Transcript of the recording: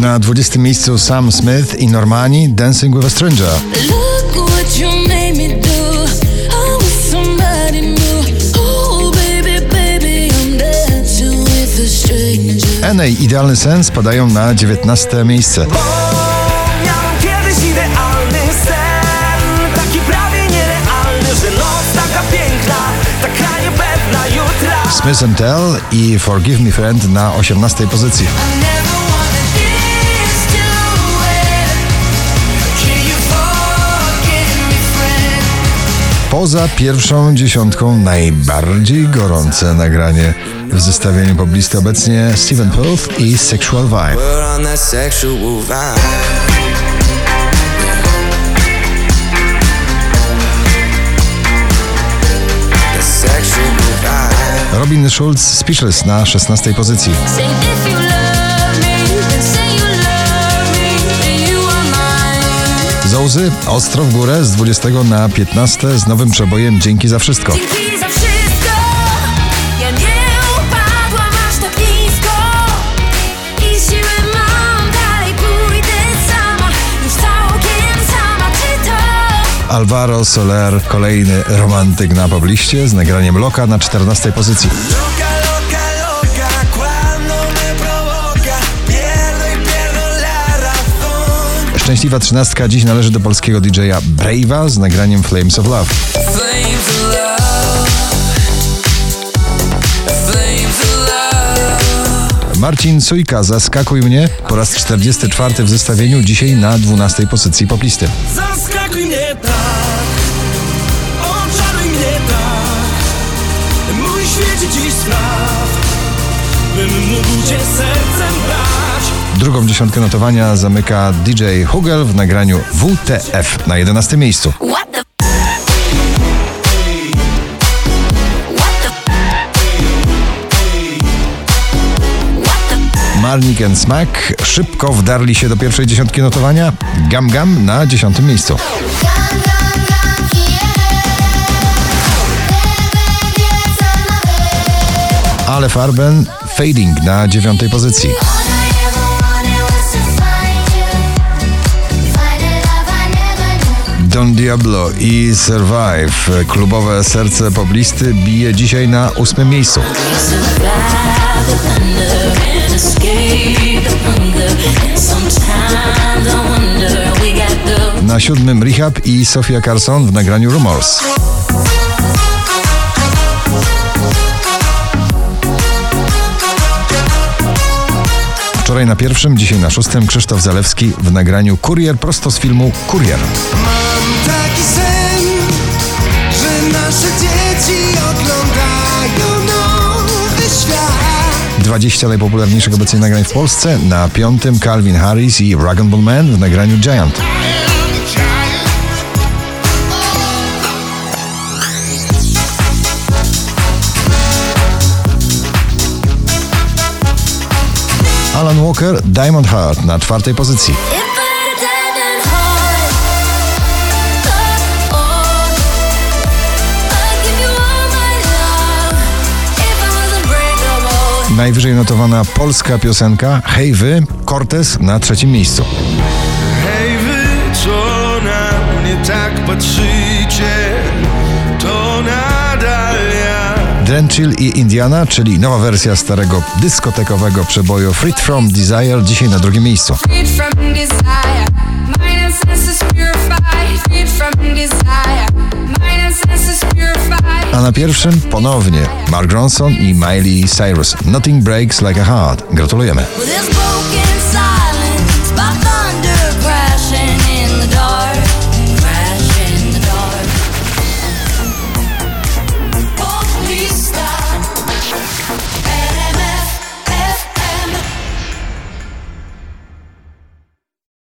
Na 20 miejscu Sam Smith i Normani Dancing with a Stranger. Oh, baby, baby, I'm dancing with a stranger. Enej Idealny Sens padają na 19 miejsce. Miałem kiedyś idealny sen Taki prawie nierealny Że noc taka piękna Taka niepewna jutra Smith Tell i Forgive Me Friend na 18 pozycji. Poza pierwszą dziesiątką najbardziej gorące nagranie w zestawieniu poblisty obecnie Steven Puth i Sexual Vibe. Robin Schulz Speechless na 16 pozycji. Ostro w górę z 20 na 15 z nowym przebojem Dzięki za wszystko. Dzięki za wszystko. Ja nie upadłam aż tak nisko. I siły mam, dalej pójdę sama. Już całkiem sama, czy to? Alvaro Soler, kolejny romantyk na pobliście z nagraniem Loka na 14 pozycji. Szczęśliwa trzynastka dziś należy do polskiego DJ-a Brave'a z nagraniem Flames of Love. Flames of love. Flames of love. Marcin Sujka, Zaskakuj mnie po raz 44 w zestawieniu, dzisiaj na 12 pozycji poplisty. Zaskakuj mnie tak Oczaruj mnie tak Mój świecie dziś spraw Bym mógł cię sercem brać Drugą dziesiątkę notowania zamyka DJ Hugel w nagraniu WTF na 11 miejscu. Marnik and Smack szybko wdarli się do pierwszej dziesiątki notowania. Gam Gam na 10 miejscu. Ale Farben Fading na dziewiątej pozycji. Don Diablo i Survive. Klubowe serce poblisty bije dzisiaj na ósmym miejscu. Na siódmym Rehab i Sofia Carson w nagraniu Rumors. Wczoraj na pierwszym, dzisiaj na szóstym Krzysztof Zalewski w nagraniu Kurier prosto z filmu Kurier. Mam taki sen, że nasze dzieci oglądają nowy świat. 20 najpopularniejszych obecnie nagrań w Polsce. Na piątym Calvin Harris i Rag Bull Man w nagraniu Giant. Walker Diamond Heart na czwartej pozycji. Najwyżej notowana polska piosenka Hej Wy, Cortez na trzecim miejscu. Hej wy, co na mnie tak patrzycie, Drenchill i Indiana, czyli nowa wersja starego dyskotekowego przeboju Freed From Desire, dzisiaj na drugim miejscu. A na pierwszym ponownie Mark Ronson i Miley Cyrus. Nothing Breaks Like a Heart. Gratulujemy.